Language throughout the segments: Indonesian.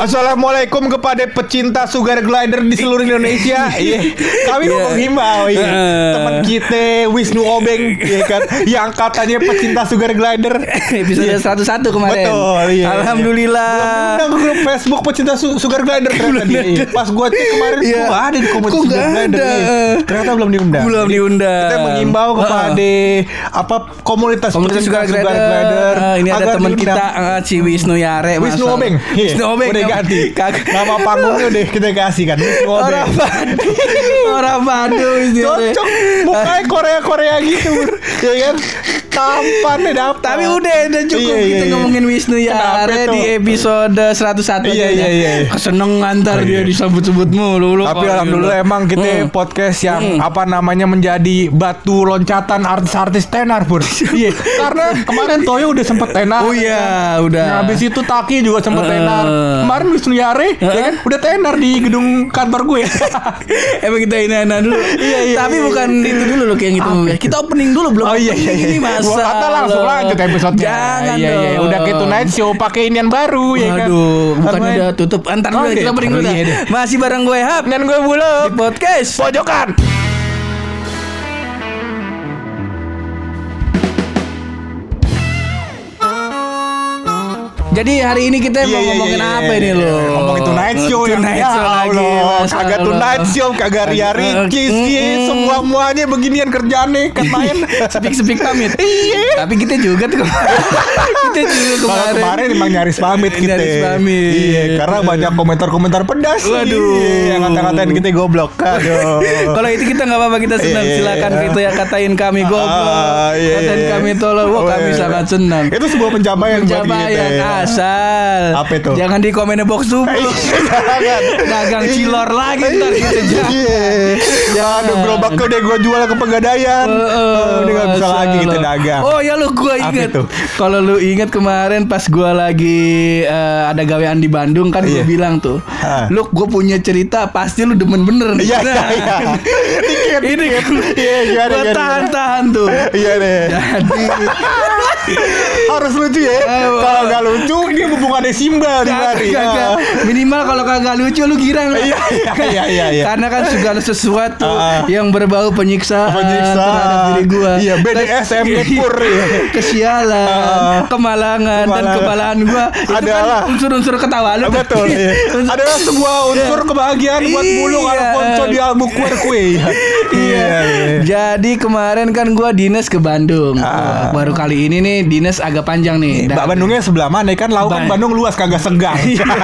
Assalamualaikum kepada pecinta sugar glider di seluruh Indonesia. Iya. Kami mau Iya. menghimbau ya. Teman kita Wisnu Obeng ya kan yang katanya pecinta sugar glider. Episode 101 kemarin. Betul, iya. Alhamdulillah. Undang grup Facebook pecinta su- sugar glider ternyata dia. Iya. Pas gua cek kemarin Iya. kok ada di komunitas sugar nggak glider. ada? iya. Ternyata belum diundang. Belum Jadi, diundang. Kita mengimbau kepada apa komunitas, Komunitas pecinta Sugar Glider. Ah, ini ada teman kita eh, si Wisnu Yare. Wisnu Obeng. Iya. Wisnu Obeng. Ganti. Nama panggungnya udah kita kasih kan. Orang Bandung. Orang Bandung. Cocok mukanya Korea-Korea gitu. Ya kan Tampan deh dapet Tapi udah udah cukup Iya, iya, kita iya. ngomongin Wisnu tuh? di episode 101 Iya, aja. iya, iya. Kesenengan ntar Oh, dia iya. disebut-sebut mulu lu. Tapi alhamdulillah gitu. emang kita Hmm. podcast yang apa namanya menjadi batu loncatan artis-artis tenar pur. Iya. Karena kemarin Toyo udah sempet tenar. Oh iya, udah. Nah, habis itu Taki juga sempet Eh. tenar. Kemarin Wisnu Yare ya kan udah tenar di gedung kantor gue. Emang kita ini anak dulu. Iya, iya, Tapi iya, bukan itu dulu loh kayak gitu. Kita opening dulu belum. Oh iya iya iya. Ini masa. Gua kata langsung lo. lanjut episode Jangan iya, dong. Iya, udah kayak Tonight Show pakai inian baru ya kan. Waduh, bukan udah tutup. Antar dulu Oke, kita opening dulu. iya. Masih bareng gue Hap Dan gue di buluk. podcast. Pojokan. Jadi hari ini kita mau Iya, ngomongin iya, apa iya, ini iya. lo? Ngomongin Tonight Show yang Tonight ya Show lagi. Kagak. Tonight Show, kagak Ria Ricis sih, semua muanya beginian kerjaannya kan main. Sepik-sepik pamit. Iya. Tapi kita juga tuh. kita juga kemarin. kemarin emang nyaris pamit kita. Nyaris pamit. Iya, karena banyak komentar-komentar pedas. Waduh. Yang kata-katain kita goblok. Aduh. Kalau itu kita nggak apa-apa kita senang silakan iya. gitu ya katain kami goblok, Ah, katain kami tolol, wah kami sangat senang. Itu sebuah pencapaian buat kita. Ya. asal. Apa itu? Jangan di komennya box tuh. Jangan. Dagang cilor lagi ntar gitu jangan. Iya. Aduh, gerobaknya udah gue jual ke pegadaian. Oh, Ini gak bisa lagi kita dagang. Oh ya lu Apa inget. Kalau lu inget kemarin pas gua lagi eh, ada gawean di Bandung kan Iya. bilang tuh, lu gua punya cerita pasti lu demen bener. nih." Iya, Nah, iya, iya. Ini kan Iya, gimana? tahan-tahan tuh. Iya deh. Jadi Harus lucu ya. Kalau nggak lucu, ini hubungannya Simba di hari. kagak. Minimal kalau kagak lucu lu girang. Iya, iya, iya, iya, iya. Karena kan segala sesuatu Ah. yang berbau penyiksaan, Penyiksa. terhadap diri gua. Iya, BDSM Nipur, iya. Kesialan, Ah. kemalangan, dan kebalahan gua itu Adalah. kan unsur-unsur ketawa lu. Betul. Iya. Adalah sebuah unsur kebahagiaan buat Iya. bulu Alfonso di Albuquerque. Iya. Jadi kemarin kan gua dinas ke Bandung. Ah. Baru kali ini nih dinas agak panjang nih. Mbak Bandungnya sebelah mana kan? Lau kan Ba- Bandung luas kagak segang.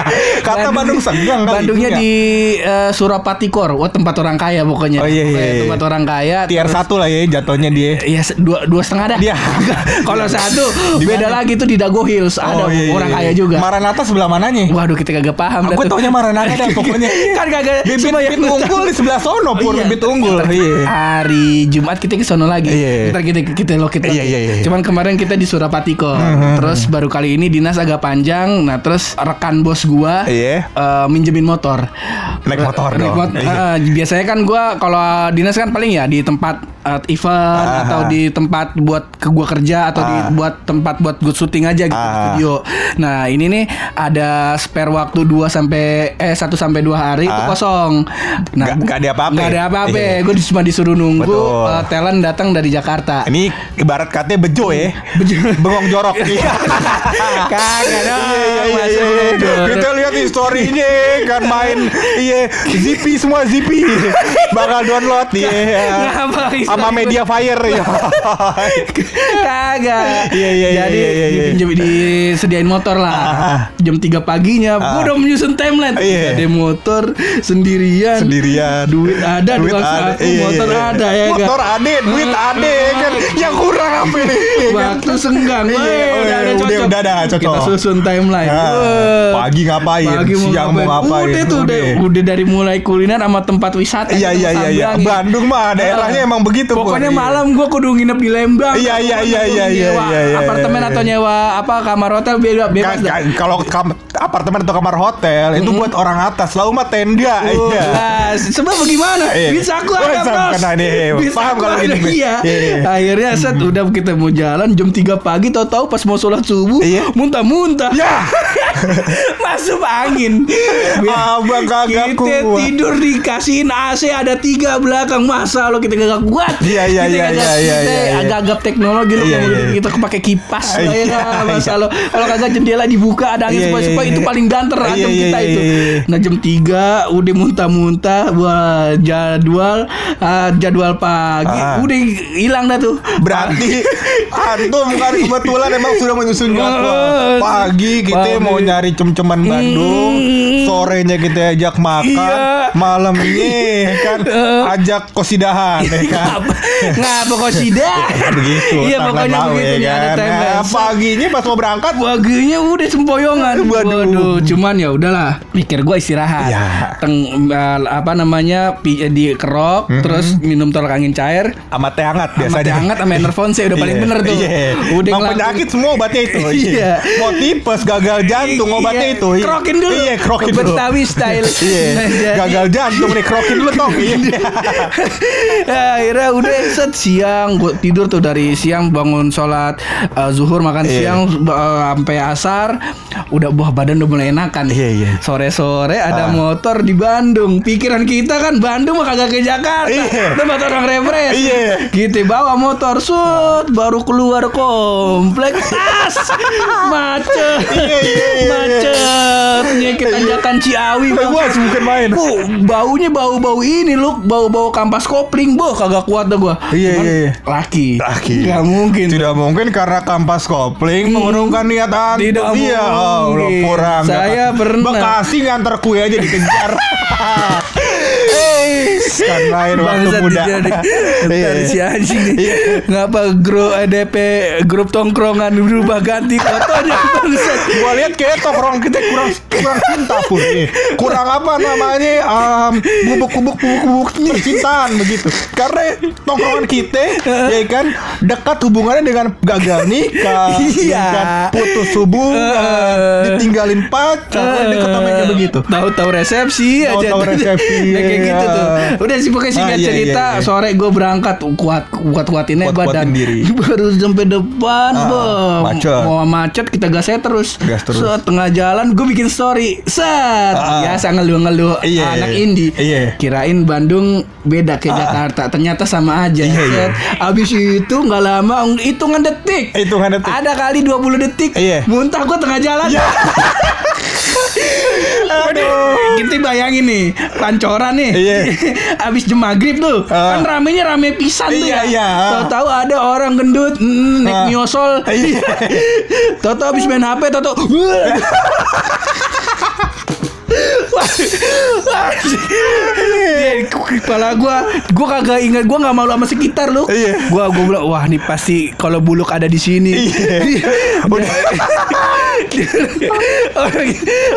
Kata Bandung segang kali. Bandungnya Iya. di eh, Surapatikor. Wah tempat orang kaya pokoknya. Oh, iya, iya, iya. Tempat orang kaya. tier terus- satu lah ya jatuhnya dia. Iya dua dua setengah dah. Dia. Kalau satu Di beda lagi tuh di Dago Hills ada Oh, iya, iya, orang iya. kaya juga. Maranatha sebelah mananya? Waduh kita kagak paham. tuh. taunya Maranatha dah pokoknya. kan kagak Bibit, bibit unggul di sebelah sono pur Iya. bibit unggul. Iya. Hari Jumat kita ke sono lagi. Iya. Ntar kita kita lokit lagi. Iya, iya, iya. Cuman kemarin kita di Surapatiko. Terus baru kali ini dinas agak panjang. Nah terus rekan bos gua Iya. eh, minjemin motor. Naik motor Naik dong. mot- Iya. eh, biasanya kan gua kalau dinas kan paling ya di tempat eh, event Ah, atau di tempat buat ke gua kerja atau di Ah. buat tempat buat gua syuting aja gitu di Ah. studio. Nah, ini nih ada spare waktu 2 sampai eh 1 sampai 2 hari itu Ah. kosong. Nah, Nggak- nggak ada apa-apa Nggak ada ya? apa-apa. Iya. Gue cuma disuruh nunggu Betul. eh, talent datang dari Jakarta. Ini ibarat katanya bejo ya. Bengong jorok. Iya. Kagak dong. Iya, iya, iya, iya, iya. Kita lihat historinya kan main iya Zippy semua Zippy bakal download iya Ngapa sama Media Fire ya. Kagak. Iya, iya, iya, Jadi iya, iya, iya. dipinjem disediain motor lah. Ah. Jam 3 paginya gua udah menyusun timeline. Iya. Ada motor sendirian. Sendirian. Duit ada, Duit ada. aku, Iya, motor iya. ada ya kan. Motor ada, duit Ah, ada ah, kan. ah. Yang kurang apa ini? Iya kan? Waktu senggang, Iya, udah ada udah, cocok. udah ada cocok. Kita susun timeline. Ah, pagi ngapain, Pagi siang mau ngapain, Udah tuh, udah, dari mulai kuliner sama tempat wisata. Iya iya iya iya. Bandung mah daerahnya Ah. emang begitu. Pur. Pokoknya Iya. malam gua kudu nginep di Lembang. Iya, iya, iya, iya, iya, iya, iya, apartemen iya, atau iya. nyewa apa kamar hotel bebas kalau kam- apartemen atau kamar hotel itu buat orang atas, lalu mah tenda. Oh, Iya. Sebab bagaimana? Iya. Bisa aku ada, Bos. kena nih, Bisa paham kalau gini, Bos. Iya. Iya. Akhirnya set udah kita mau jalan jam 3 pagi tahu-tahu pas mau sholat subuh Iya. muntah-muntah. Ya. Masuk angin. Abang kagak kita kuat. tidur dikasihin AC ada tiga belakang masa lo kita kagak kuat. Iya, iya, Kita iya, iya, iya, iya, iya. agak-agak teknologi lo Iya, iya, iya. kita pakai kipas lah ya Iya, kan. Masa iya. lo kalau kagak jendela dibuka ada angin Iya, supaya iya, iya. itu paling banter Iya, adem iya, kita iya, itu. iya, iya. Nah jam 3 udah muntah-muntah wah jadwal ah, jadwal pagi Ah. udah hilang dah tuh. Berarti antum kan kebetulan emang sudah menyusun jadwal. Eh, Pagi kita pagi. mau nyari cem-ceman Bandung, sorenya kita ajak makan, Iya. malamnya kan ajak kosidahan ya kan. Ngapa, kok tidak? begitu. Iya pokoknya begitu ya kan. Nah, paginya pas mau berangkat Paginya udah sempoyongan. Waduh. Cuman ya udahlah. Pikir gue istirahat. Ya. Teng eh, apa namanya? eh, di kerok terus minum tolak angin cair. sama teh hangat Sama biasanya. teh hangat sama Enervonse udah paling Iya, bener tuh. Iya. Udah Emang penyakit semua obatnya itu. Iya. Mau tipes, gagal jantung obatnya Iya. itu. Iya. Krokin dulu. Iya, krokin dulu. Betawi style. Iya. Gagal jantung nih, krokin dulu tong. Iya. Ya, akhirnya udah set siang gue tidur tuh dari siang bangun sholat eh, zuhur makan Iya. siang eh, sampai asar udah buah badan udah mulai enakan Iya, iya. sore sore ada Ah. motor di Bandung pikiran kita kan Bandung mah kagak ke Jakarta Iya. tempat orang refresh Iya. kita bawa motor sut baru keluar komplek tas macet Iya, iya, iya, macetnya kita tanjakan Ciawi Bang. Wah, bukan main. Oh, baunya bau-bau ini lu, bau-bau kampas kopling, boh kagak kuat dah gua. Iya, iya, iya. Laki. Laki. Gak mungkin. Tidak mungkin karena kampas kopling mengurungkan niat antum. Tidak Iya, oh, lo kurang. Saya pernah. Bekasi nganter kue aja dikejar. Eh, kan main waktu muda. dijadi. Iya. Si anjing nih. Iya. Ngapa grup EDP grup tongkrongan berubah ganti fotonya bangsat. Gua lihat kayak tongkrong kita kurang kurang cinta pun. Iya. Kurang apa namanya? Um, bubuk-bubuk bubuk-bubuk percintaan begitu. Karena tongkrongan kita ya kan dekat hubungannya dengan gagal nikah, Iya. ya kan putus hubungan, Eh. ditinggalin pacar, dekat sama kayak begitu. Tahu-tahu resepsi aja. Tahu-tahu resepsi, kayak iya. gitu tuh. Udah sih pokoknya singkat Ah, iya, cerita iya, iya. sore gue berangkat kuat kuat kuatinnya Kuat-kuatin badan. diri. Baru sampai depan, Ah, bom. macet. Mau macet kita gasnya terus. Gas terus. Set, tengah jalan gue bikin story. Set. Ah. Biasa ngeluh-ngeluh Iya, anak iya. indie. Iya. Kirain Bandung beda ke Jakarta. Ternyata sama aja. Iya, iya. Abis itu nggak lama hitungan detik. Hitungan detik. Ada kali 20 detik. Iya. Muntah gue tengah jalan. Ya. Aduh. Kita bayangin nih, pancoran nih. Iya. Abis jam maghrib tuh, Ah. kan ramenya rame pisan tuh Iya, ya. iya. Tahu-tahu ada orang gendut mm, naik Ah. nyosol. Iya. Tahu-tahu abis main HP, tahu-tahu. Kepala gua, gua kagak ingat, gua nggak malu sama sekitar lu. Iya. Gua gua bilang, wah ini pasti kalau buluk ada di sini. Iya. Udah. orang,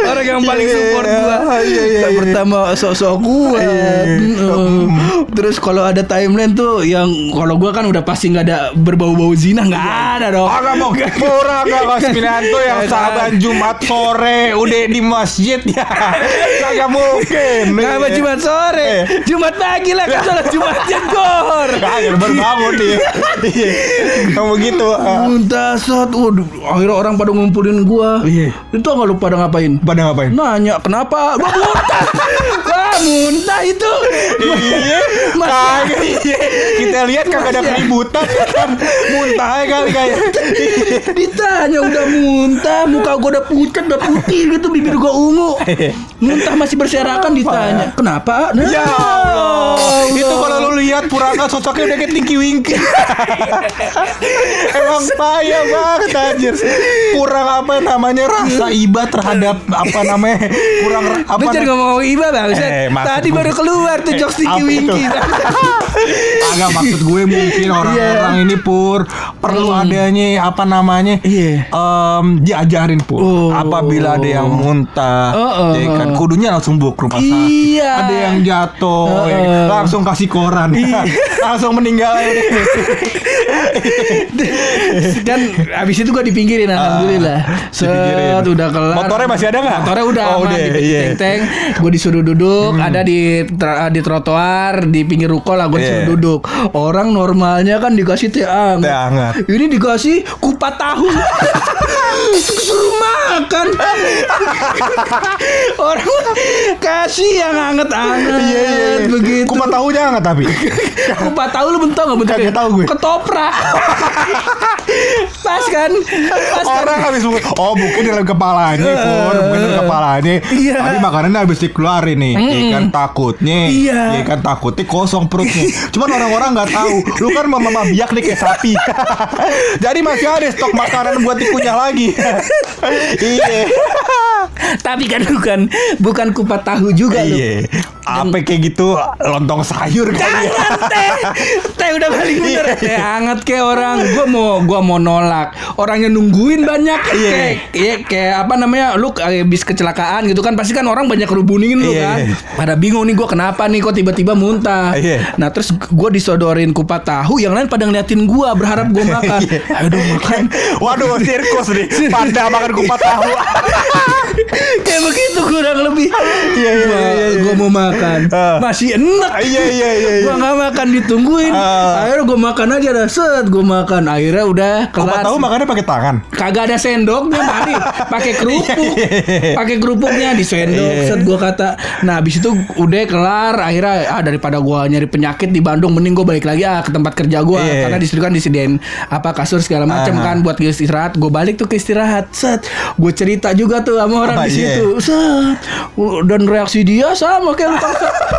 orang yang paling Iya, support gua. iya, Yang iya. pertama sok-sok kuat. Iya. Mm. Terus kalau ada timeline tuh yang kalau gua kan udah pasti nggak ada berbau-bau zina nggak ada dong. Agak mau murah gak Mas Pinanto yang sahabat Jumat sore udah di masjid ya Kagak mungkin Kenapa Jumat sore? Jumat pagi lah kan sholat Jumatnya gor. Kagak baru bangun dia Iya. Kamu gitu ah. Muntah sot, waduh, akhirnya orang pada ngumpulin gua. Iya. Itu nggak lu pada ngapain? Pada ngapain? Nanya kenapa? Gua muntah. Wah muntah itu. Iya iya. Kita lihat kagak ada keributan kan Muntah aja kali kayak Ditanya udah muntah, muka gua udah pucat, udah putih gitu, bibir gua ungu. Muntah masih berserakan ditanya. Kenapa? Nah, Ya Allah Itu kalau lu lihat Purana sosoknya udah kayak Tinky Winky Emang payah banget anjir Kurang apa namanya Rasa iba terhadap Apa namanya Kurang apa Lu jangan ngomong iba bang Eh, Tadi baru keluar tuh Eh, jokes itu? Winky Agak maksud gue mungkin orang-orang Iya. ini pur perlu Hmm. adanya apa namanya Iya. Iya. em, diajarin pur Oh. apabila ada yang muntah Oh, oh, ya kan oh. kudunya langsung bawa ke rumah sakit Iya. ada yang jatuh Oh, ya kan, oh. langsung kasih koran langsung meninggal. Dan abis itu gue dipinggirin alhamdulillah. Set udah kelar. Motornya masih ada nggak? Motornya udah Oh, aman udah, di iya. Hmm. teng Gue disuruh duduk, ada di di trotoar di pinggir ruko lah gue disuruh Iya. duduk. Orang normalnya kan dikasih teh hangat. Teh hangat. Ini dikasih kupat tahu. Suruh makan. Orang kasih yang hangat-hangat Iya, iya, iya. begitu. kupat tahunya nggak tapi Kupat tahu lu bentuk nggak bentuknya? Kagak tahu gue. Ketoprak. Pas kan? Pas kan? orang habis bu- oh bukan dalam kepalanya pur. Bukan dalam kepalanya Iya. tadi makanannya habis dikeluarin nih. Ikan takutnya. Iya. ikan takutnya kosong perutnya. Cuman orang-orang nggak tahu. Lu kan mama biak nih kayak sapi. Jadi masih ada stok makanan buat dikunyah lagi. Iya. Tapi kan bukan bukan kupat tahu juga lu. Iya apa kayak gitu lontong sayur kali ya teh, teh udah paling bener Iya. teh hangat kayak orang. Gua mau gua mau nolak. Orangnya nungguin banyak Iya. kayak kayak, kayak apa namanya? Lu habis kecelakaan gitu kan pasti kan orang banyak rubungin lu Iya, kan. iya. Pada bingung nih gua kenapa nih kok tiba-tiba muntah. Iya. Nah, terus gua disodorin kupat tahu, yang lain pada ngeliatin gua berharap gua makan. Iya. Ayo dong makan. waduh sirkus nih panda makan kupat tahu kayak begitu kurang lebih. Iya, iya, iya, iya. Gua mau makan. Ah. Masih enak. iya iya iya iya. Gua nggak makan ditungguin. Ah. Akhirnya gua makan aja dah. Set, gua makan. Akhirnya udah kelar. tahu makannya pakai tangan Kagak ada sendoknya mari pakai kerupuk. pakai kerupuknya di sendok. Iya. Set gua kata. Nah, habis itu udah kelar. Akhirnya ah daripada gua nyari penyakit di Bandung mending gua balik lagi ah ke tempat kerja Iya. karena di situ kan disediain apa kasur segala macam Ah. kan buat istirahat. Gua balik tuh ke istirahat. Set. Gua cerita juga tuh sama orang Ah, di iya. situ. Set. Dan reaksi dia sama kayak.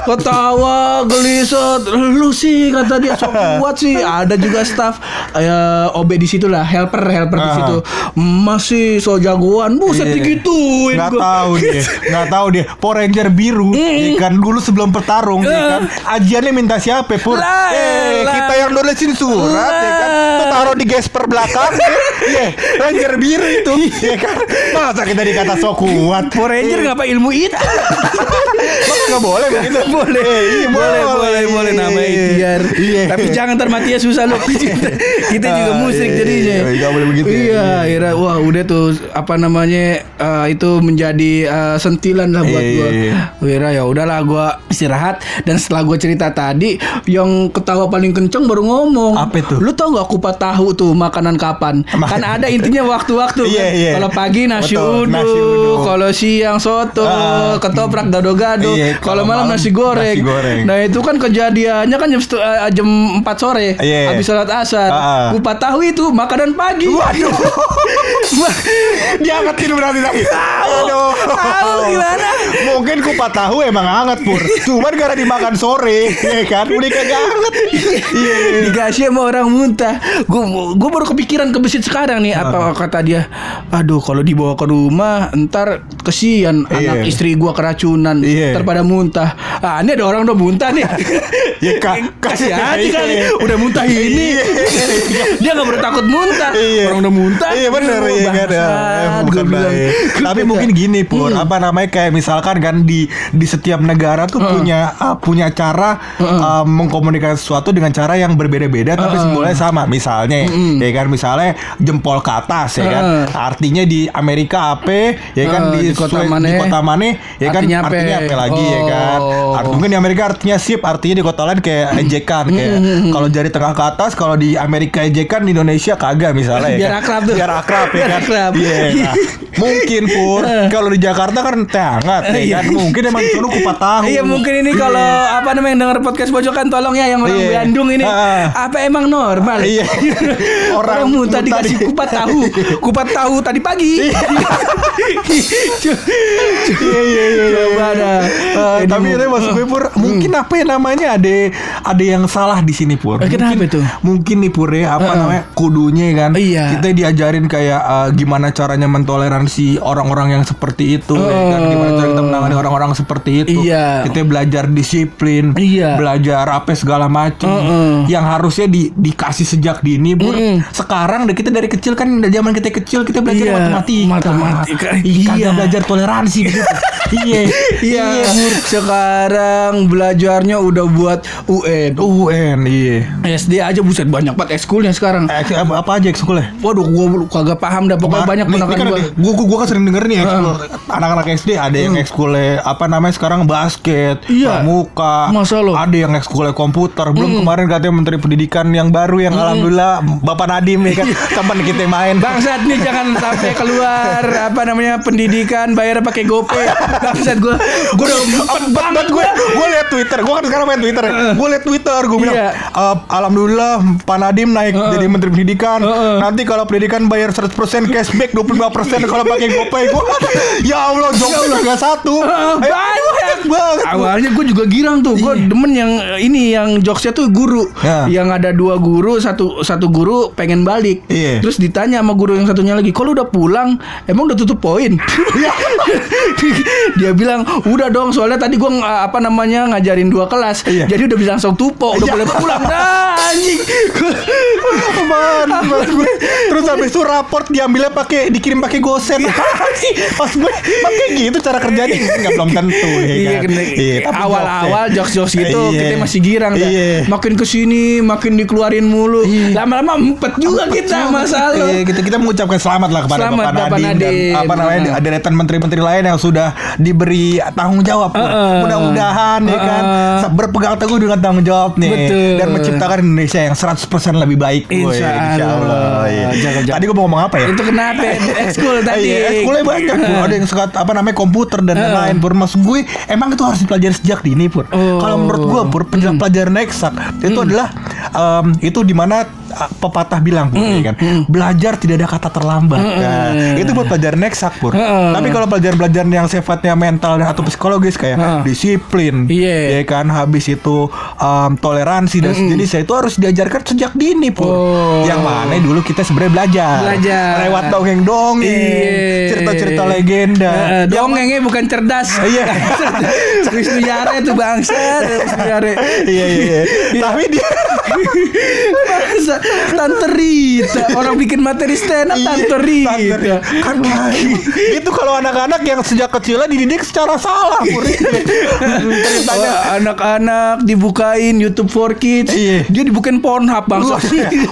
Ketawa, gelisah. Lu sih kata dia sok kuat sih. Ada juga staff eh, OB di situ lah, helper helper di Ah. situ. Masih so jagoan. Buset Iya. digituin nggak gua. tahu dia nggak tahu dia Power Ranger biru ya kan dulu sebelum bertarung ya kan ajiannya minta siapa pur Lah, eh lah. kita yang nulisin surat ya kan tuh taruh di gesper belakang ya Ranger biru itu ya kan masa kita dikata so kuat Power Ranger ngapa ilmu itu? Masa nggak boleh begitu boleh, Eh, iya, boleh, boleh, boleh nama ikhtiar. iya Tapi jangan ntar matinya susah loh. kita, juga Ah, musrik iya, jadinya. iya, nggak boleh begitu ya. Iya, Iya. akhirnya wah udah tuh apa namanya eh, itu menjadi eh, sentilan lah buat Iya, gua. iya. Akhirnya ya udahlah gua istirahat dan setelah gua cerita tadi yang ketawa paling kenceng baru ngomong. Apa itu? Lu tau nggak kupat tahu tuh makanan kapan? Kan ada intinya waktu-waktu. Iya, kan? iya. Kalau pagi nasi Betul, uduk, nasi uduk. Kalau siang soto, Ah. ketoprak gado-gado, Iya, kalau malam malam nasi goreng. nasi goreng. Nah itu kan kejadiannya kan jam eh, jam 4 sore, Iya. habis sholat asar. Ah. Kupat tahu itu makanan pagi. Waduh. Diangetin berarti tadi. Aduh. Tahu gimana? Mungkin kupat tahu emang hangat pur. Cuman gara dimakan sore, ya kan? Udah kagak hangat. Iya. Dikasih sama orang muntah. Gue gue baru kepikiran kebesit sekarang nih. Apa kata dia? Aduh kalau dibawa ke rumah, ntar kesian Iya. anak istri gue keracunan. Iya. Ntar pada muntah. Ah ini ada orang udah muntah nih. Ya, Kak. kasih aja Iya. kali. Udah muntah ini. Iya. dia nggak perlu takut muntah. Iya. Orang udah muntah. Iya benar iya bangsat, Eh, gua bukan bilang. baik. Tapi mungkin gini pur, apa namanya kayak misalkan kan di di setiap negara tuh punya uh, punya cara uh, mengkomunikasikan sesuatu dengan cara yang berbeda-beda tapi simbolnya sama. Misalnya ya kan misalnya jempol ke atas ya kan. Artinya di Amerika apa ya kan Uh, di, di kota mana? di kota mana ya kan Artinya apa? artinya apa lagi ya kan. Oh. Art- mungkin di Amerika artinya sip, artinya di kota lain kayak ejekan kayak kalau jari tengah ke atas kalau di Amerika ejekan di Indonesia kagak misalnya ya Biar kan. akrab tuh. Biar akrab ya Biar kan. akrab. Iya. nah, mungkin pur kalau di Jakarta kan teh hangat ya Iya. kan. Mungkin emang dulu kupat tahu. Iya mungkin ini kalau apa namanya yang denger podcast pojokan tolong ya yang orang Iya. Bandung ini Ah. apa emang normal? Iya. orang, Orang muntah dikasih di- kupat tahu, kupat tahu tadi pagi. Iya iya iya. Coba dah. Eh, Ini tapi itu maksud gue pur mungkin apa ya namanya ada ada yang salah di sini pur. Eh, kenapa mungkin, tuh? Mungkin nih pur ya apa Heeh. namanya kudunya kan. Iya. Kita diajarin kayak eh, gimana caranya mentoleransi orang-orang yang seperti itu ya kan. Gimana cara kita menangani orang-orang seperti itu. Iya. Kita belajar disiplin, Iya. belajar apa segala macam. Heeh. Yang harusnya di, dikasih sejak dini, Bur. Sekarang deh kita dari kecil kan dari zaman kita kecil kita belajar Iya, matematika. matematika. Iya. Kagak belajar toleransi gitu. Iya. Iya, Bur. sekarang belajarnya udah buat UN. UN, iya. SD aja buset banyak banget ekskulnya sekarang. Eh, apa, apa aja ekskulnya? Waduh, gua kagak paham dah pokoknya banyak ponakan kan gua. gua. Kan sering denger nih ekskul anak-anak SD ada yang ekskulnya apa namanya sekarang basket, Iya. pramuka, Masa lo? ada yang ekskulnya komputer. Belum kemarin katanya Menteri Pendidikan yang baru yang alhamdulillah Bapak Nadim ya kan teman kita main. Bangsat nih jangan sampai keluar apa namanya pendidikan bayar pakai GoPay. Bangsat gua. Gua udah empat banget. gue gue liat Twitter. Gue kan sekarang main Twitter gue liat Twitter gue bilang Iya. "Eh, alhamdulillah Pak Nadim naik jadi Menteri Pendidikan. Nanti kalau pendidikan bayar 100% cashback 25% kalau pakai GoPay gue ya Allah joknya juga satu Banyak banget. Awalnya gue juga girang tuh, gue demen yang ini yang jokesnya tuh guru, Ya. yang ada dua guru, satu satu guru pengen balik, Iya. terus ditanya sama guru yang satunya lagi, kalau udah pulang, emang udah tutup poin? Dia bilang udah dong, soalnya tadi gue apa namanya ngajarin dua kelas, Iya. jadi udah bisa langsung tupo, udah Iya. boleh pulang, dah anjing. Gue terus habis itu raport diambilnya pakai dikirim pakai gosen. Pas gue pakai gitu cara kerjanya nggak belum tentu ya Iya, kan? Iya, tapi awal-awal jokes-jokes gitu Iya. kita masih girang. Iya. Makin ke sini makin dikeluarin mulu. Lama-lama empet juga kita masa lu. Iya, kita kita mengucapkan selamat lah kepada Selamat, Bapak Bapak Nadiem, dan apa namanya deretan menteri-menteri lain yang sudah diberi tanggung jawab. Mudah-mudahan ya kan berpegang teguh dengan tanggung jawab nih Betul. dan menciptakan Indonesia yang 100% lebih baik. Woy, Insya Allah. iya. Jangan- jangan. Tadi gue mau ngomong apa ya? Itu kenapa? Ekskul tadi. Iya, ekskulnya banyak. Ada yang sekat apa namanya komputer dan lain-lain Pur. Maksud gue emang itu harus dipelajari sejak dini Pur. Oh. Kalau menurut gue Pur, pelajaran pelajaran eksak itu adalah em, itu di mana pepatah bilang Pur, ya kan. Belajar tidak ada kata terlambat. Nah, itu buat pelajaran eksak Pur. Heeh. Tapi kalau pelajaran-pelajaran yang sifatnya mental dan atau psikologis kayak Heeh. disiplin, Iya. ya kan, habis itu em, toleransi dan sejenisnya itu harus diajarkan sejak dini Pur. Oh. Yang mana dulu kita sebenarnya belajar. Belajar. Lewat dongeng-dongeng, Iya. cerita-cerita legenda. Yang dongengnya bukan cerdas. Iya. Yare itu bangsa, Wisnu Yare. Iya iya iya. Tapi dia Tante Rita. Orang bikin materi stand up Iya, Tante Rita. Tante Kan itu kalau anak-anak yang sejak kecilnya dididik secara salah. Ceritanya Wah, anak-anak dibukain YouTube for Kids. Iya. Dia dibukain Pornhub bangsa.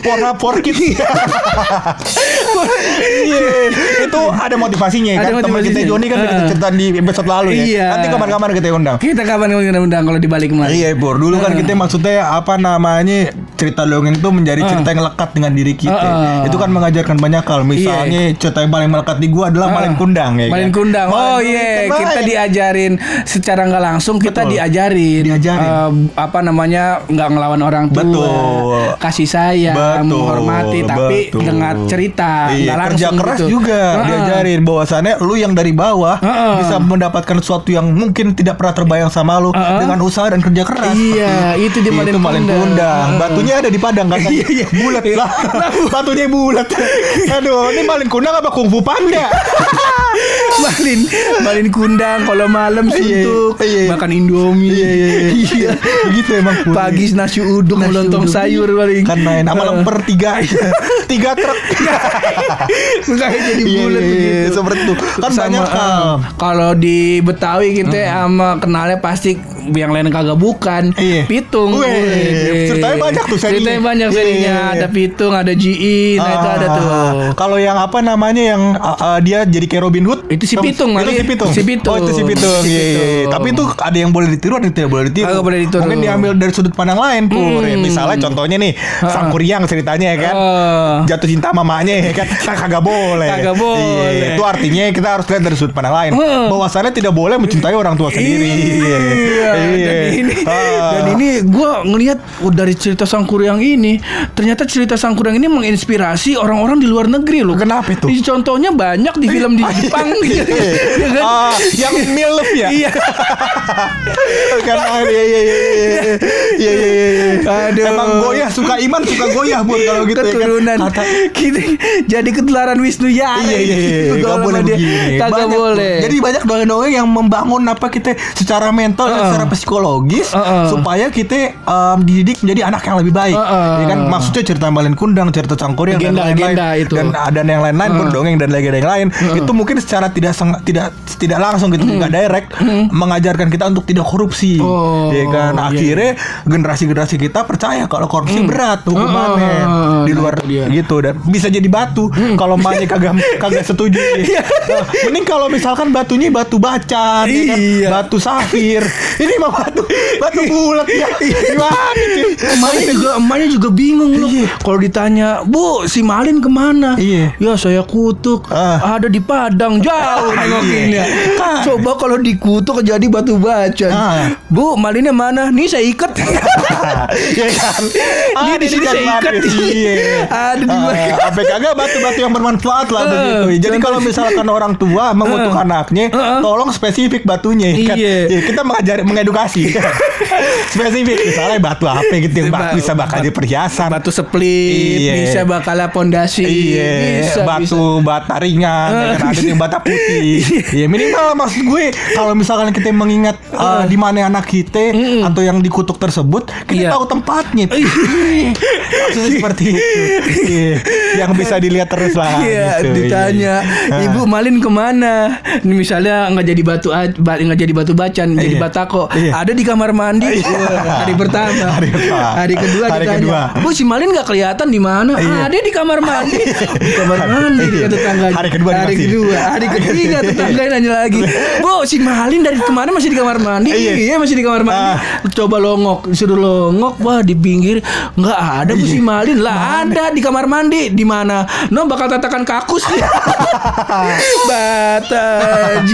Warna for kids. Iya, itu ada motivasinya ya Ada kan. Teman kita. Joni kan kita Heeh. cerita di episode lalu ya. Iya. Nanti kapan-kapan kita undang. Kita kapan kita undang kalau dibalik kemari? Iya Bor, dulu kan kita maksudnya apa namanya cerita dongeng itu menjadi cerita yang lekat dengan diri kita. Heeh. Itu kan mengajarkan banyak hal. Misalnya cerita yang paling melekat di gua adalah Malin Kundang ya. Malin kan? Kundang. Oh iya, Kundang. kita diajarin secara nggak langsung kita Betul. diajarin. Diajarin. Eh, apa namanya nggak ngelawan orang tua. Betul. Kasih sayang, Betul, menghormati, tapi betul. dengan cerita, Iya, nggak kerja langsung keras gitu. juga Heeh. diajarin bahwasannya lu yang dari bawah Heeh. bisa mendapatkan sesuatu yang mungkin tidak pernah terbayang sama lu Heeh. dengan usaha dan kerja keras. Iya, itu di Malin Itu Malin Kundang. Batunya ada di Padang kan? Iya, iya. Bulat lah. Batunya bulat. Aduh, ini Malin Kundang apa kungfu panda? Malin, Malin Kundang kalau malam Iya, suntuk iya, makan Indomie. Iya, iya, iya. Begitu emang. Pagi nasi uduk, Nasi lontong uduk. sayur paling. kan main sama lemper tiga tiga truk Kayak jadi bulat iya, iya, begitu. seperti itu. Kan Sama, banyak eh. Kalau di Betawi kita sama kenalnya pasti yang lain kagak bukan. Iya. Pitung. Wih, Wih. ceritanya banyak tuh serinya. Ceritanya banyak serinya. Iya. Ada pitung, ada GI, nah itu ada tuh. Ah, Kalau yang apa namanya yang uh, uh, dia jadi kayak Robin Hood? Itu si Pitung, Itu si Pitung. Si Pitung. Oh, itu si Pitung. Iya, iya, iya. Tapi itu ada yang boleh ditiru, ada yang tidak boleh ditiru. Kagak boleh ditiru. Mungkin diambil dari sudut pandang lain, Pur. Ya, Hmm. misalnya contohnya nih, Sang Kuryang ceritanya ya kan. Oh. Jatuh cinta mamanya ya kan. Kagak boleh. Kagak boleh. Iya, itu artinya kita harus lihat dari sudut pandang lain. Bahwasannya tidak boleh mencintai orang tua sendiri. Iya iya. dan ini ah. dan ini gue ngelihat oh, dari cerita sang kuryang ini ternyata cerita sang kuryang ini menginspirasi orang-orang di luar negeri loh. Kenapa itu? Contohnya banyak di film di iya. Jepang iya. gitu, ya kan? uh, yang milf ya? Iya. Kan ah, iya, iya iya iya iya iya. Iya aduh. Emang goyah suka iman suka goyah buat kalau gitu keturunan ya kan? kita gitu, jadi ketularan Wisnu ya iya iya iya gak boleh dia, begini. Gak boleh. Jadi banyak dongeng-dongeng yang membangun apa kita secara mental uh. secara psikologis Uh-uh. supaya kita em, dididik menjadi anak yang lebih baik. Uh-uh. Ya kan maksudnya cerita Malin Kundang, cerita Cangkuri dan lain-lain itu. dan ada yang lain-lain pun Uh-uh. dongeng dan legenda yang lain itu mungkin secara tidak tidak tidak langsung gitu tidak direct mengajarkan kita untuk tidak korupsi. Oh, ya kan iya, akhirnya generasi-generasi kita percaya kalau korupsi berat hukumannya Uh-uh. di Nah, luar dia. gitu dan bisa jadi batu kalau emaknya kagak kagak setuju Iya. Nah, mending kalau misalkan batunya batu bacan ya kan? Iya. batu safir ini mah batu batu bulat ya gimana cuy Emaknya juga emaknya juga bingung loh. Kalau ditanya, "Bu, si Malin ke mana?" Iya. Ya, saya kutuk. Ah. Ada di Padang, jauh nengokinnya. Coba kalau dikutuk jadi batu bacan. Ah. Bu, Malinnya mana? Nih saya ikat. ya kan Ini di sini saya ikat. iya Ada di Ah, belakang. apa kagak batu-batu yang bermanfaat lah Ah, begitu jadi kalau misalkan orang tua mengutuk Ah. anaknya Ah. tolong spesifik batunya kan Iya. Ya, kita mengajari mengedukasi kan spesifik misalnya batu apa gitu yang Ba- bisa bakal jadi perhiasan Batu split, Iya. bisa bakal pondasi. Iya, bisa, batu bata ringan, kan ada yang bata putih. Iya, minimal maksud gue kalau misalkan kita mengingat uh, di mana anak kita atau yang dikutuk tersebut, kita Iya. tahu tempatnya. Maksudnya seperti itu. Iya, yang bisa dilihat terus lah. Iya, gitu, ditanya, iya. Ibu Malin ke mana? Ini misalnya nggak jadi batu nggak jadi batu bacan, jadi Iya. batako. Iya. Ada di kamar mandi. Wah, hari pertama. Hari pertama. Hari kedua Hari ditanya, kedua. Bu si Malin nggak kelihatan di mana? Iya. Ada di kamar mandi. di kamar mandi Iya. kata tetangga. Hari kedua Hari kedua, hari ketiga tetangga nanya lagi. Bu si Malin dari kemarin masih di kamar mandi? Iya. Iya masih di kamar mandi. Ah. Coba longok, disuruh longok, wah di pinggir nggak ada Bu Iya. si Malin lah ada di kamar mandi di mana? No bakal tatakan kakus Bataj.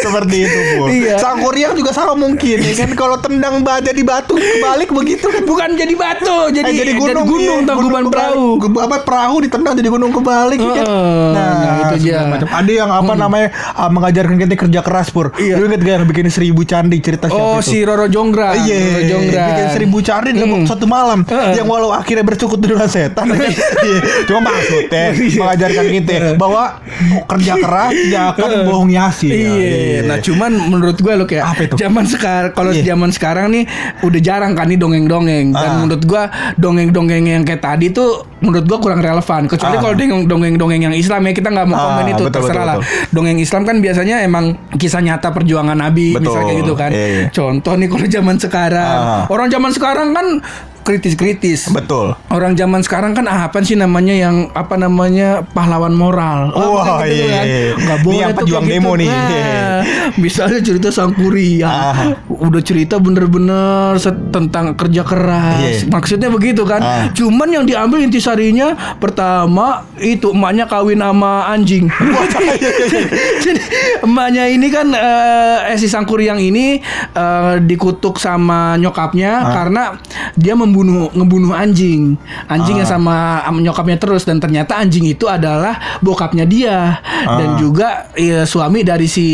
Seperti itu, Bu. Iya. Sang Korea juga sama mungkin ya kan kalau tendang baja di batu kebalik begitu kan. Bukan jadi batu, jadi, Eh, jadi gunung, gunung iya, tangkuban perahu. apa perahu ditendang jadi gunung kebalik ya kan? Heeh, nah, itu dia. segala macam. Ada yang apa namanya ah, mengajarkan kita kerja keras pur. Iya. Lu inget gak yang bikin seribu candi cerita siapa Oh itu? si Roro Jonggrang. Iya, Roro Jonggrang. bikin seribu candi dalam Hmm. satu malam. Heeh. Yang walau akhirnya bersekutu dengan setan. ya kan? Iya. Cuma maksudnya Iya. mengajarkan kita bahwa kerja keras tidak akan bohongi hasil. Iya, nah cuman menurut gue lo kayak Apa itu? zaman sekarang kalau Iya. zaman sekarang nih udah jarang kan nih dongeng-dongeng dan Ah. menurut gue dongeng-dongeng yang kayak tadi tuh menurut gue kurang relevan kecuali Ah. kalau dongeng- dongeng-dongeng yang Islam ya kita nggak mau Ah, komen itu betul, terserah betul, lah dongeng Islam kan biasanya emang kisah nyata perjuangan Nabi Betul, misalnya kayak gitu kan iya, iya. contoh nih kalau zaman sekarang Ah. orang zaman sekarang kan kritis-kritis Betul. Orang zaman sekarang kan ah, apa sih namanya yang apa namanya pahlawan moral. Oh, Wah, kayak gitu iya, kan. iya. Ini boleh yang pejuang demo nih. Nah, misalnya cerita Sangkuriang. Ah. Udah cerita bener-bener tentang kerja keras. Iya. Maksudnya begitu kan. Ah. Cuman yang diambil intisarinya pertama itu emaknya kawin sama anjing. Jadi emaknya ini kan eh, eh, si Sangkuriang ini eh, dikutuk sama nyokapnya Ah. karena dia membunuh ngebunuh anjing. Anjing Ah. yang sama nyokapnya terus dan ternyata anjing itu adalah bokapnya dia dan Ah. juga ya, suami dari si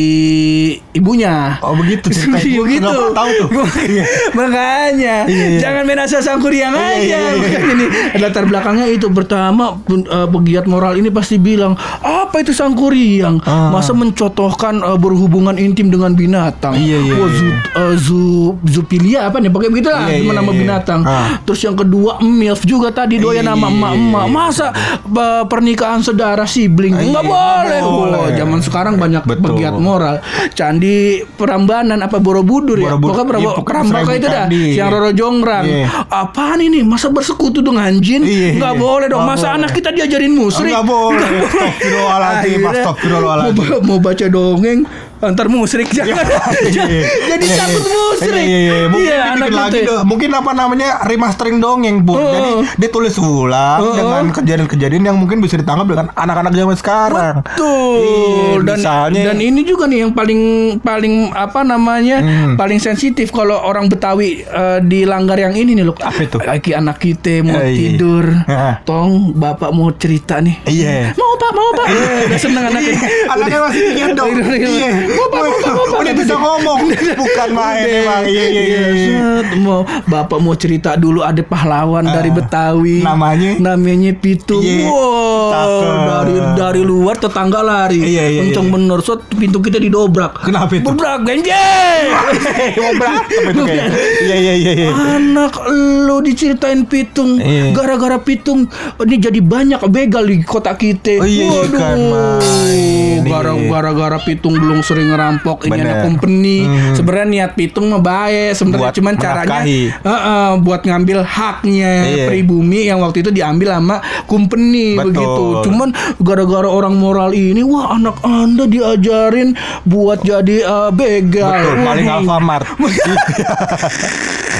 ibunya. Oh, begitu ceritanya. Begitu. tahu tuh. Iya. Makanya Iya, iya. jangan main asal sangkuriang Iya, aja. iya, iya. Makanya nih latar belakangnya itu pertama eh, pegiat moral ini pasti bilang apa itu sangkuriang? Ah. Masa mencontohkan eh, berhubungan intim dengan binatang? Iya, iya, Wah, iya. zu, eh, zu, zupilia apa nih? Pakai begitu lah Iya, iya, nama iya. binatang. Ah. Terus yang kedua milf juga tadi doyan Iya, nama iya, emak-emak. iya. Masa eh, pernikahan saudara sibling Iya, nggak boleh. boleh. Wah, zaman sekarang banyak Betul. pegiat moral. Candi Prambanan apa Borobudur ya? Pokoknya Iya, Borobudur seribu itu dah. Yang Roro Jonggrang. Iya. Apaan ini? Masa bersekutu dengan jin? Iya, Nggak iya. boleh dong. Masa anak kita diajarin musrik? Nggak boleh. Astagfirullahaladzim, astagfirullahaladzim. Mau baca dongeng Ntar musrik jangan. Iya. Jadi Iya, takut iya. musrik. Iya, iya, iya. Mungkin Iya, dibikin anak lagi itu. dong. Mungkin apa namanya remastering dongeng, Bu. Oh. Jadi dia tulis ulang Oh. dengan kejadian-kejadian yang mungkin bisa ditangkap dengan anak-anak zaman sekarang. Betul. Iya, dan misalnya dan ini juga nih yang paling paling apa namanya Hmm. paling sensitif kalau orang Betawi eh, dilanggar yang ini nih loh. Apa itu? Lagi anak kita mau Eh, iya. tidur, Hah. tong bapak mau cerita nih. Iya. Mau pak, mau pak. Udah seneng anaknya. Anaknya masih udah, udah. Iya. Bapak, bapak, bapak. Udah bisa ngomong. Bukan main emang. Iya, iya, iya. iya. mau bapak mau cerita dulu ada pahlawan Ah, dari Betawi. namanya? Namanya Pitung. Iya, Wow, cakep. dari dari luar tetangga lari. Iya, iya, Kenceng iya. bener. Set, pintu kita didobrak. Kenapa itu? Bobrak genjeng. Kayak. Iya, iya, iya, iya. Anak lu diceritain pitung Iya. gara-gara pitung ini jadi banyak begal di kota kita. Oh, iya, iya, kan, Iya. gara-gara pitung belum sering ngerampok ini Bener. ada company. Hmm. Sebenarnya niat pitung mah baik sebenarnya cuman caranya menafkahi. Heeh, buat ngambil haknya Iya. pribumi yang waktu itu diambil sama company Betul. begitu. Cuman gara-gara orang moral ini wah anak Anda diajarin buat jadi eh, begal. Betul, paling. Alfamart.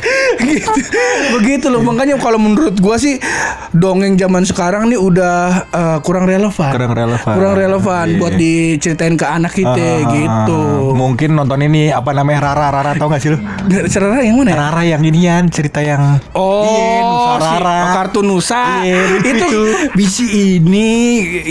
gitu. Begitu loh makanya kalau menurut gua sih dongeng zaman sekarang nih udah eh, kurang relevan. Kurang relevan. Kurang relevan Iya. buat diceritain ke anak kita Ah, gitu. Mungkin nonton ini apa namanya Rara Rara tau gak sih lu? Cerita yang mana ya? Rara yang inian cerita yang Oh, Iya, Nusa si- Rara. oh, kartun Nusa. Iya, itu itu. bisi ini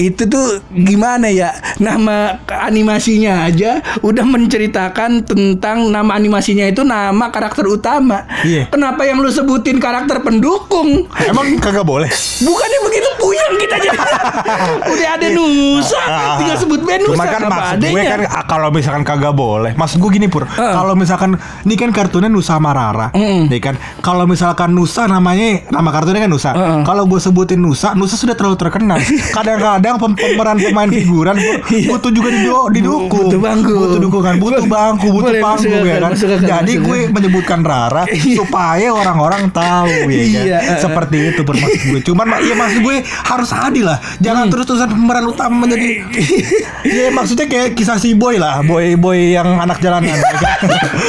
itu tuh gimana ya? Nama animasinya aja udah menceritakan tentang nama animasinya itu nama karakter utama. Iya. Kenapa yang lu sebutin karakter pendukung? Emang kagak boleh? Bukannya begitu puyeng kita jadi. udah ada Nusa, tinggal sebut band Nusa Cuma kan maksud gue adanya. kan ah, kalau misalkan kagak boleh. Maksud gue gini pur. Kalau misalkan ini kan kartunnya Nusa sama Rara, Mm-mm. ya kan. Kalau misalkan Nusa namanya nama kartunnya kan Nusa. Heeh. Kalau gue sebutin Nusa, Nusa sudah terlalu terkenal. Kadang-kadang pem- pemeran pemain figuran Pur, Iya. butuh juga dido- didukung. Butuh bangku. Butuh dukungan, butuh bangku, butuh panggung ya kan. akal, Jadi gue menyebutkan Rara Iya. Supaya orang-orang tahu ya kan. Iya, heeh. Seperti itu Pur, maksud gue. Cuman ya maksud gue harus adil lah. Jangan Hmm. terus-terusan pemeran utama menjadi Ya maksudnya kayak kisah si boy lah Boy boy yang anak jalanan ya kan?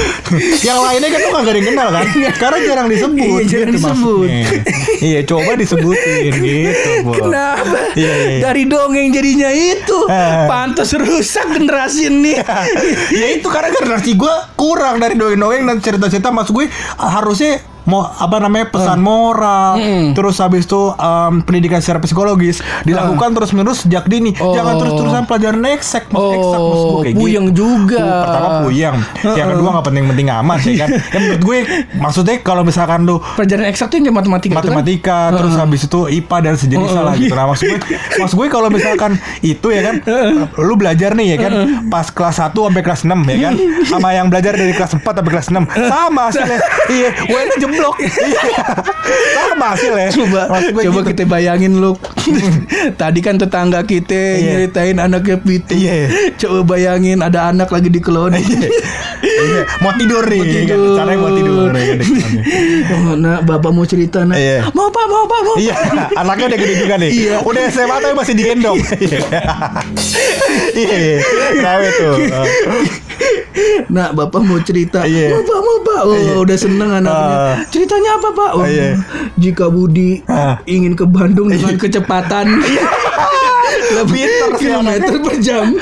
Yang lainnya kan tuh gak ada yang kenal kan Karena jarang disebut Iya, jarang gitu disebut. Iya coba disebutin gitu Bo. Kenapa? Iya, iya, iya. Dari dongeng jadinya itu. Eh. Pantas rusak generasi ini. Ya itu karena generasi gue kurang dari dongeng-dongeng dan cerita-cerita Maksud gue harusnya mau apa namanya pesan moral Hmm. terus habis itu em, pendidikan secara psikologis dilakukan terus menerus sejak dini Oh. jangan terus terusan pelajaran eksak eksak maksud gue Oh, kayak puyeng gitu. juga. Uh, pertama puyeng yang kedua nggak penting-penting amat ya kan yang menurut gue maksudnya kalau misalkan lu Pelajaran eksak tuh yang matematika, matematika itu kan? terus habis itu IPA dan sejenisnya Uh-uh. lah gitu. Nah, maksud gue maksud gue kalau misalkan itu ya kan lu belajar nih ya kan pas kelas 1 sampai kelas 6 ya kan sama yang belajar dari kelas 4 sampai kelas 6 sama hasilnya. Iya, jeblok. Iya. sama hasilnya. Coba, Maksud gue coba gitu. kita bayangin lu. Tadi kan tetangga kita Iya. nyeritain anaknya pitu. Iya. Coba bayangin ada anak lagi di kelon. Iya, mau tidur nih. Mau ya kan? tidur. Caranya mau tidur ya kan. oh, nah, bapak mau cerita nak. Iya. Mau pak, mau pak, mau. Iya, anaknya udah gede juga nih. Iya. Udah SMA tapi masih digendong. Iya. Iya. Kenapa tuh? Nah, bapak mau cerita. Iya. Mau pak, mau pak. Oh, Iya. udah seneng anaknya. Ah. Ceritanya apa pak? Oh, Iya. jika Budi Ah. ingin ke Bandung dengan kecepatan lebih kilometer per jam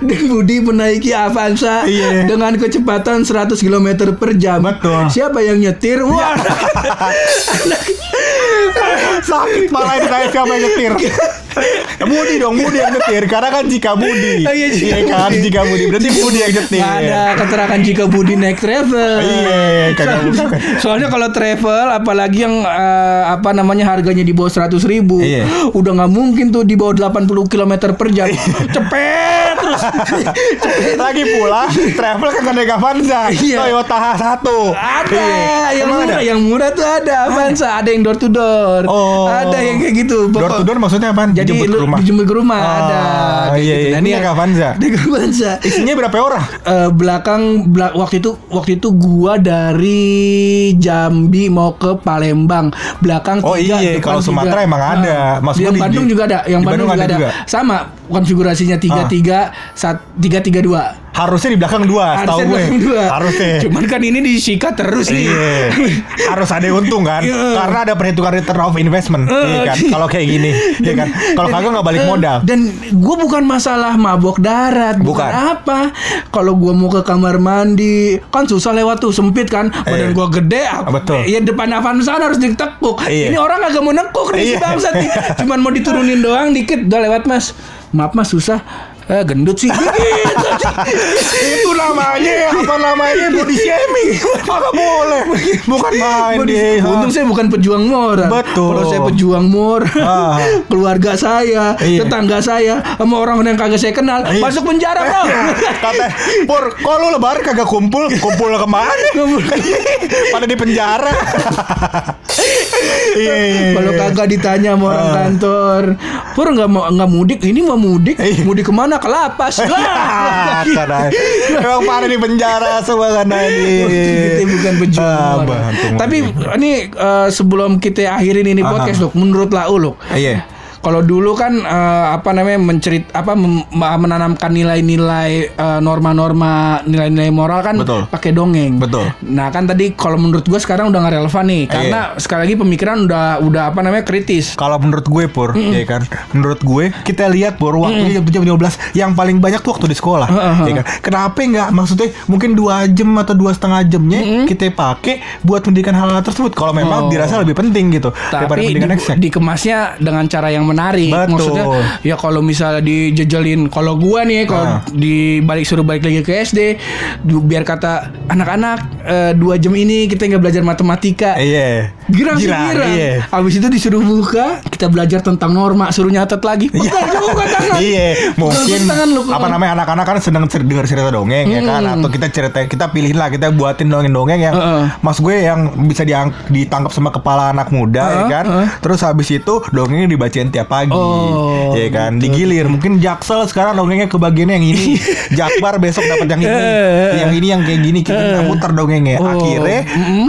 dan Budi menaiki Avanza Iya. dengan kecepatan 100 km per jam. Betul. Siapa yang nyetir? Wah, Sakit malah ditanya siapa yang nyetir. Budi dong, Budi yang nyetir. Karena kan jika Budi. Oh, iya, jika kan, Budi. jika Budi. Berarti Budi yang nyetir. nggak ada keterangan jika Budi naik travel. Iya, kagak Soalnya, soalnya kalau travel, apalagi yang eh, apa namanya harganya di bawah 100 ribu, Iya. udah nggak mungkin tuh di bawah 80 km per jam. Cepet terus. Lagi pula travel kan naik Avanza. Iya. Toyota H1. Ada Iya. yang Emang murah, ada? yang murah tuh ada Avanza, ada yang door to door. Oh. Ada yang kayak gitu. Door to door maksudnya apaan? Jadi Dijemput ke rumah? dijemput ke rumah Oh, ada. kayak iya, gitu. iya. Ini naik Avanza. Naik Avanza. Isinya berapa orang? Eh, belakang belak- waktu itu waktu itu gua dari Jambi mau ke Palembang belakang Oh tiga iya, depan kalau Sumatera emang ada. Nah, Maksudnya yang di- Bandung juga ada yang Bandung, Bandung juga ada, juga? sama konfigurasinya tiga Ah. tiga sat tiga tiga dua Harusnya di belakang dua, tahu gue. dua. Harusnya. Cuman kan ini disikat terus nih. Iya. Harus ada yang untung kan? Iya. Karena ada perhitungan return of investment, Eh, iya kan? iya. Kalau kayak gini, iya kan? Kalau kagak nggak balik modal. Dan gue bukan masalah mabok darat, bukan, Bukan. apa. Kalau gue mau ke kamar mandi, kan susah lewat tuh sempit kan. Badan Iya. gue gede, Betul. Ya depan Avanza harus ditekuk. Iya. Ini orang agak mau nekuk nih si bangsat nih. Cuman mau diturunin doang dikit, udah lewat mas. Maaf mas susah. Eh, gendut sih. Gitu. Itu namanya apa namanya body shaming. Kagak boleh. Bukan main deh. Untung saya bukan pejuang moral. Betul. Kalau saya pejuang moral, Ah. keluarga saya, Iya. tetangga saya, sama orang yang kagak saya kenal, Iya. masuk penjara bro. Kata Pur, kok lu lebaran kagak kumpul? Kumpul ke mana? Pada di penjara. Iya, iya, iya. Kalau kagak ditanya sama orang kantor, Pur nggak mau nggak mudik, ini mau mudik, mudik ke mana? Ke lapas. Ah, Wah. karena emang pada di penjara semua karena ini. kita bukan Ah, pejuang. bantung. Tapi ini eh, sebelum kita akhirin ini Aha. podcast, Luk, menurut Lau, Luk, Iya. Kalau dulu kan eh, apa namanya mencerit apa mem- menanamkan nilai-nilai eh, norma-norma nilai-nilai moral kan pakai dongeng. Betul. Nah kan tadi kalau menurut gue sekarang udah nggak relevan nih karena sekali lagi pemikiran udah udah apa namanya kritis. Kalau menurut gue pur, ya kan. Menurut gue kita lihat pur waktu jam jam 12 yang paling banyak tuh waktu di sekolah, Heeh. ya kan. Kenapa nggak maksudnya mungkin dua jam atau dua setengah jamnya kita pakai buat pendidikan hal-hal tersebut. Kalau memang Oh. dirasa lebih penting gitu daripada Tapi pendidikan di, dikemasnya dengan cara yang menarik. Betul. Maksudnya ya kalau misalnya dijejelin kalau gua nih kalau Ah. di balik suruh balik lagi ke SD biar kata anak-anak eh, dua jam ini kita nggak belajar matematika. Iya. Girang Girang, girang. Iya. Abis itu disuruh buka, kita belajar tentang norma, suruh nyatet lagi. Tangan. Iya, mungkin tangan lu. apa namanya anak-anak kan sedang dengar cerita dongeng ya kan atau kita cerita kita pilih lah kita buatin dongeng-dongeng yang Heeh. mas gue yang bisa ditangkap sama kepala anak muda ya Heeh, kan. heeh. Terus habis itu dongengnya dibacain tiap pagi. Oh, ya kan, digilir. Mungkin Jaksel sekarang dongengnya kebagiannya yang ini. Jakbar besok dapat yang ini. Eh, yang ini yang kayak gini kita muter dongengnya. Oh, Akhirnya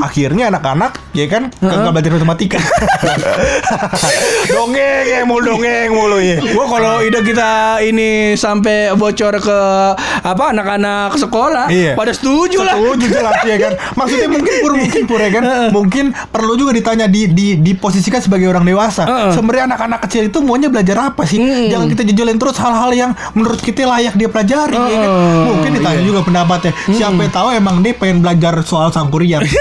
akhirnya anak-anak ya kan kagak belajar matematika. dongeng ya mulu dongeng mulu ya. Gua kalau ide kita ini sampai bocor ke apa anak-anak sekolah, Iya. pada setuju lah. Setuju jelas ya kan. Maksudnya mungkin pur mungkin pur ya kan. Mungkin perlu juga ditanya di di diposisikan sebagai orang dewasa. Heeh. Sebenarnya anak-anak kecil itu maunya belajar apa sih? Jangan kita jejolin terus hal-hal yang menurut kita layak dia pelajari ya kan. Mungkin ditanya juga pendapatnya. Siapa yang tahu emang dia pengen belajar soal sangkuriang.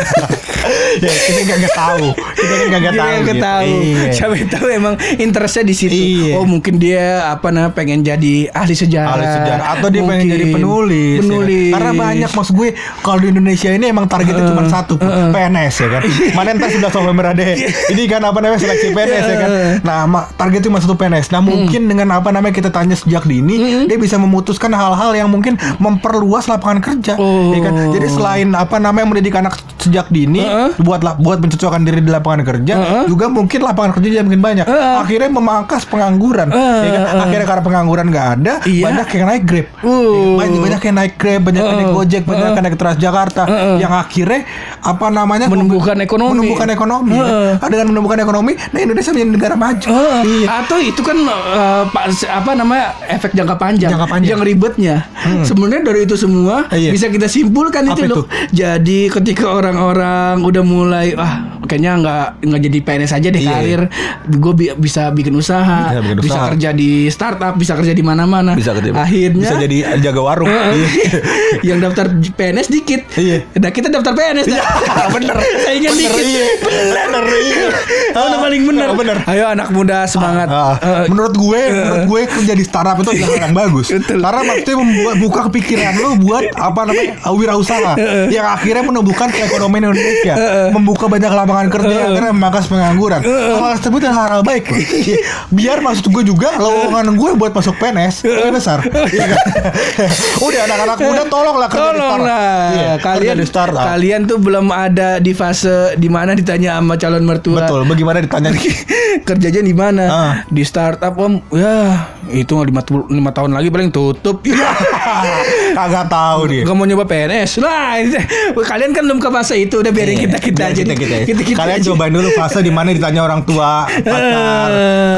ya, kita nggak nggak tahu. Kita kan nggak Dia tahu. gitu. ketahu. Iya. Siapa yang tahu emang interestnya di situ. Iya. Oh mungkin dia apa namanya pengen jadi ahli sejarah. ahli sejarah atau dia pengen Mungkin. jadi penulis, ya kan? Penulis. karena banyak maksud gue kalau di Indonesia ini emang targetnya cuma satu PNS ya kan mana entar sudah November ada ini kan apa namanya seleksi PNS ya kan nah ma- targetnya cuma satu PNS nah mungkin dengan apa namanya kita tanya sejak dini dia bisa memutuskan hal-hal yang mungkin memperluas lapangan kerja Oh. ya kan jadi selain apa namanya mendidik anak sejak dini Heeh. buat la- buat mencocokkan diri di lapangan kerja Heeh. juga mungkin lapangan kerja jadi makin banyak Heeh. akhirnya memangkas pengangguran ya kan akhirnya karena pengangguran nggak ada Iya. banyak yang naik grab Uh. banyak, banyak yang naik grab banyak yang naik Uh. gojek banyak Uh. yang naik transjakarta Uh. yang akhirnya apa namanya Menumbuhkan ekonomi. menumbuhkan ekonomi Uh. Dengan menumbuhkan ekonomi nah Indonesia menjadi negara maju Oh, Iya. Atau itu kan pa- apa namanya efek jangka panjang, Jangka panjang. yang ribetnya. Sebenarnya dari itu semua Iya. bisa kita simpulkan Apa itu itu? loh. Jadi ketika orang-orang udah mulai ah kayaknya nggak nggak jadi PNS aja deh Iya. karir, gue bisa bikin usaha, Bisa bikin bisa usaha. kerja di startup, bisa kerja di mana-mana. bisa kerja Akhirnya bisa jadi jaga warung Iya. yang daftar PNS dikit. Iya. Nah kita daftar PNS. dah. bener Saingan bener dikit. iya bener iya Oh, paling bener. Ah, bener Ayo anak muda semangat. Ah, Eh, menurut gue, menurut gue kerja di startup itu adalah hal yang bagus. Betul. Karena maksudnya membuat buka kepikiran lo buat apa namanya wirausaha yang akhirnya menumbuhkan perekonomian Indonesia, membuka banyak lapangan kerja yang akhirnya memangkas pengangguran. Hal tersebut adalah hal baik. Biar maksud gue juga lowongan gue buat masuk PNS lebih besar. Iya kan? Udah anak-anak muda tolonglah kerja di startup. Tolonglah Iya, kalian di startup. kalian tuh belum ada di fase di mana ditanya sama calon mertua. Betul. Bagaimana ditanya? Kerjanya di mana? Ah. Di startup om. Ya itu lima, lima tahun lagi paling tutup. Kagak tahu dia. Gak mau nyoba PNS Nah deh. kalian kan belum ke fase itu Udah biarin Iya, kita kita aja kita- kita. Gitu-gitu Kalian aja. cobain dulu fase di mana ditanya orang tua pacar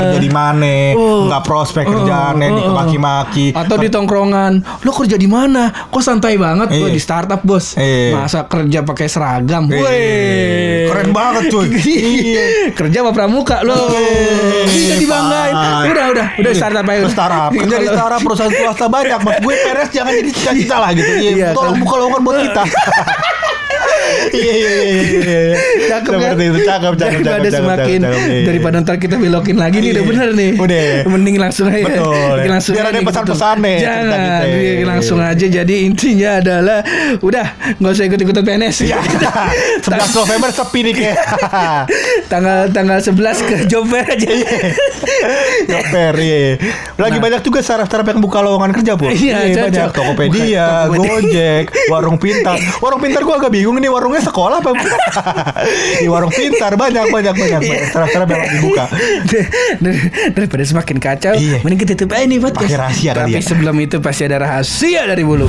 kerja di mana, Oh. nggak prospek kerjaannya, Oh, oh, oh. dikemaki-maki. atau di tongkrongan lo kerja di mana kok santai banget Iya. Gua di startup bos Iya. masa kerja pakai seragam Iya. Weh. Keren banget cuy. Iya. kerja apa pramuka lo bisa dibanggain udah udah udah startup aja startup. Kerja di startup perusahaan swasta banyak. Mas gue peres jangan jadi cita-cita lah gitu. Iya, Iya, tolong kalau- buka lowongan buat kita. Iya iya iya iya. iya. Cakep kan? Itu cakep cakep daripada cakep, cakep, semakin cakep, cakep, iya. daripada ntar kita belokin lagi nih udah Iya. bener nih Udah. mending langsung aja Betul. Langsung Biar ada pesan-pesan nih jangan langsung aja jadi intinya adalah udah nggak usah ikut ikutan PNS Iya. 11 November sepi nih kayak. tanggal tanggal 11 ke job fair aja Joper, iya. Lagi Nah. banyak juga startup-startup yang buka lowongan kerja, Bu. Iya, banyak. Tokopedia. Gojek, Warung Pintar. Warung Pintar gua agak bingung ini warungnya sekolah apa? Di Warung Pintar banyak banyak banyak banyak startup-startup yang lagi buka. Dar- daripada semakin kacau Iya. mending kita tutup aja nih Pakai rahasia tapi ya. sebelum itu pasti ada rahasia dari bulu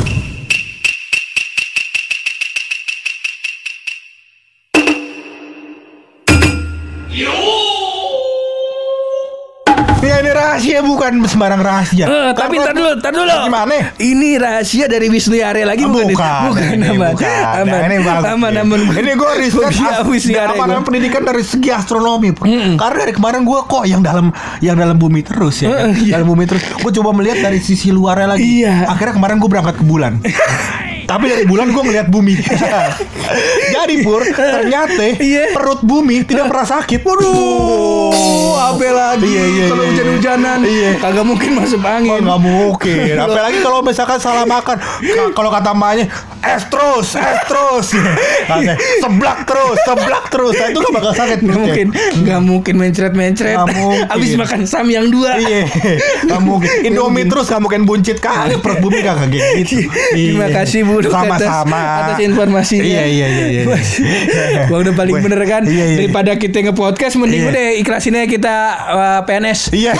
rahasia bukan sembarang rahasia. Eh, tapi Karena- ntar dulu, ntar dulu. Gimana? Ini rahasia dari Wisnu Yare lagi bukan? bukan, bukan ini aman. bukan. Aman, Nah, ini bagus. aman, ya. aman. Ini gue riset Wisnu Yare namanya pendidikan dari segi astronomi, Bro. Karena dari kemarin gue kok yang dalam yang dalam bumi terus ya, kan? Iya. dalam bumi terus. Gue coba melihat dari sisi luarnya lagi. Iya. Akhirnya kemarin gue berangkat ke bulan. Tapi dari bulan gue ngeliat bumi. Jadi Pur, ternyata Iya. perut bumi tidak pernah sakit. Waduh, apa lagi? Iya, iya, kalau iya, hujan-hujanan, iya. kagak mungkin masuk Oh, angin. nggak mungkin. Apalagi kalau misalkan salah makan. Ka- Kalau kata emaknya, es terus, es terus. Seblak terus, seblak terus. Nah, itu gak bakal sakit. Gak mungkin, gak mungkin mencret-mencret. Nggak mungkin. Abis makan sam yang dua. Iya, gak mungkin. Indomie terus gak mungkin buncit kali. Perut bumi gak kayak gitu. Terima Iya. kasih Bu Duk, Sama-sama. atas, atas informasinya. Iya, iya, iya, iya. Gua udah paling bener kan iya, iya. daripada kita nge-podcast mending Iya. udah ikhlasin aja kita uh, PNS. Iya,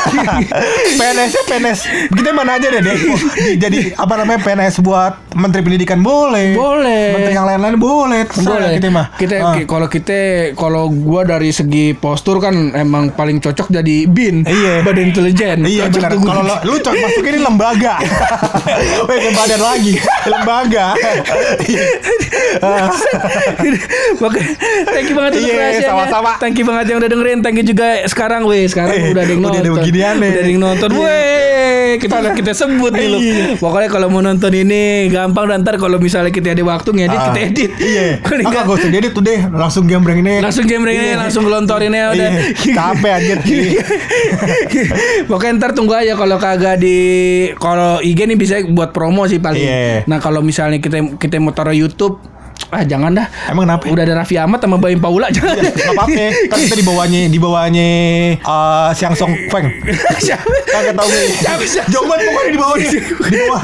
PNS PNS. Kita mana aja deh, deh. Jadi apa namanya PNS buat Menteri Pendidikan boleh. Boleh. Menteri yang lain-lain boleh. Terserah Boleh. kita mah. Kita ki- kalau kita kalau gua dari segi postur kan emang paling cocok jadi BIN. Iya. Badan intelijen. Iya benar. Kalau lu cocok masuk ini lembaga. Weh badan lagi. Lembaga. Oke, thank you banget untuk Iya, rahasianya. sama-sama. Thank you banget yang udah dengerin. Thank you juga sekarang weh, sekarang Eh, udah ada yang udah nonton. ada beginian nih. Udah ada yang nonton. Iya. Weh, kita kita sebut nih lu. Iya. Pokoknya kalau mau nonton ini gampang dan ntar kalau misalnya kita ada waktu ngedit Ah, kita edit. Iya. Paling Ah, nggak- gak usah edit tuh deh. Langsung gambreng ini. langsung gambreng aja, Iya. langsung gelontorin aja udah. Iya. Capek anjir. Pokoknya ntar tunggu aja kalau kagak di kalau IG nih bisa buat promo sih paling. Iya. Nah kalau misalnya kita kita mau taruh YouTube Ah jangan dah. Emang kenapa? Udah ada Raffi Ahmad sama Baim Paula jangan. Gak apa-apa. Kan kita di bawahnya di bawahnya eh, Siang Song Feng. Siapa? Kagak tahu gue. Siapa? Jawaban pokoknya di bawahnya. Di bawah.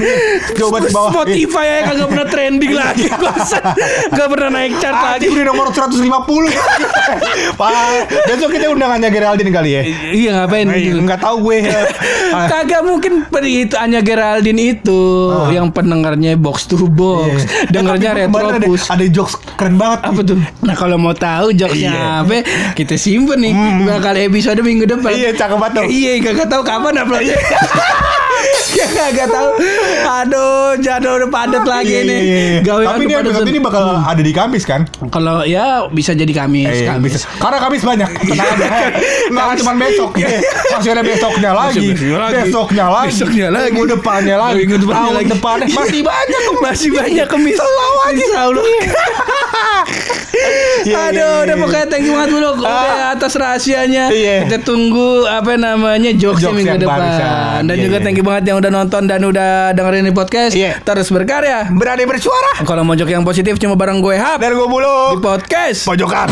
Jawaban di bawah. Spotify aja kagak pernah trending lagi. Gak pernah naik chart Ah, lagi. udah nomor 150 Pak Besok kita undangannya Geraldine kali ya Iya ngapain gitu. Enggak tahu gue Ah, Kagak mungkin itu Anya Geraldine itu yang pendengarnya box to box, iya. dengarnya Eh, kemarin ada, jokes keren banget Apa tuh? Nah kalau mau tahu jokesnya Iya. apa, kita simpen nih. Bakal episode minggu depan. Iya, cakep banget. Iya, kagak tahu kapan uploadnya. Ya kagak tahu. Aduh, jadwal udah padat lagi Iya, nih. iya, iya. Gawe Tapi ini episode ini bakal ada di Kamis kan kalau ya bisa jadi Kamis, Eh, Kamis. bisa. Karena Kamis banyak Tenang aja Nggak cuma besok Masih ada besoknya lagi Besoknya lagi. Besoknya lagi. Minggu depannya lagi Minggu depannya lagi. depannya Masih banyak Masih banyak kemis. Selalu aja. Iya, iya, Aduh, iya, udah iya. pokoknya thank you banget dulu udah atas rahasianya. Iya. Kita tunggu apa namanya jokes Jokes minggu depan. Dan Iya, juga iya. thank you banget yang udah nonton dan udah dengerin ini podcast. Iya. Terus berkarya. Berani bersuara Kalau mau jok yang positif cuma bareng gue Hap Dan gue di bulu podcast. Pojokan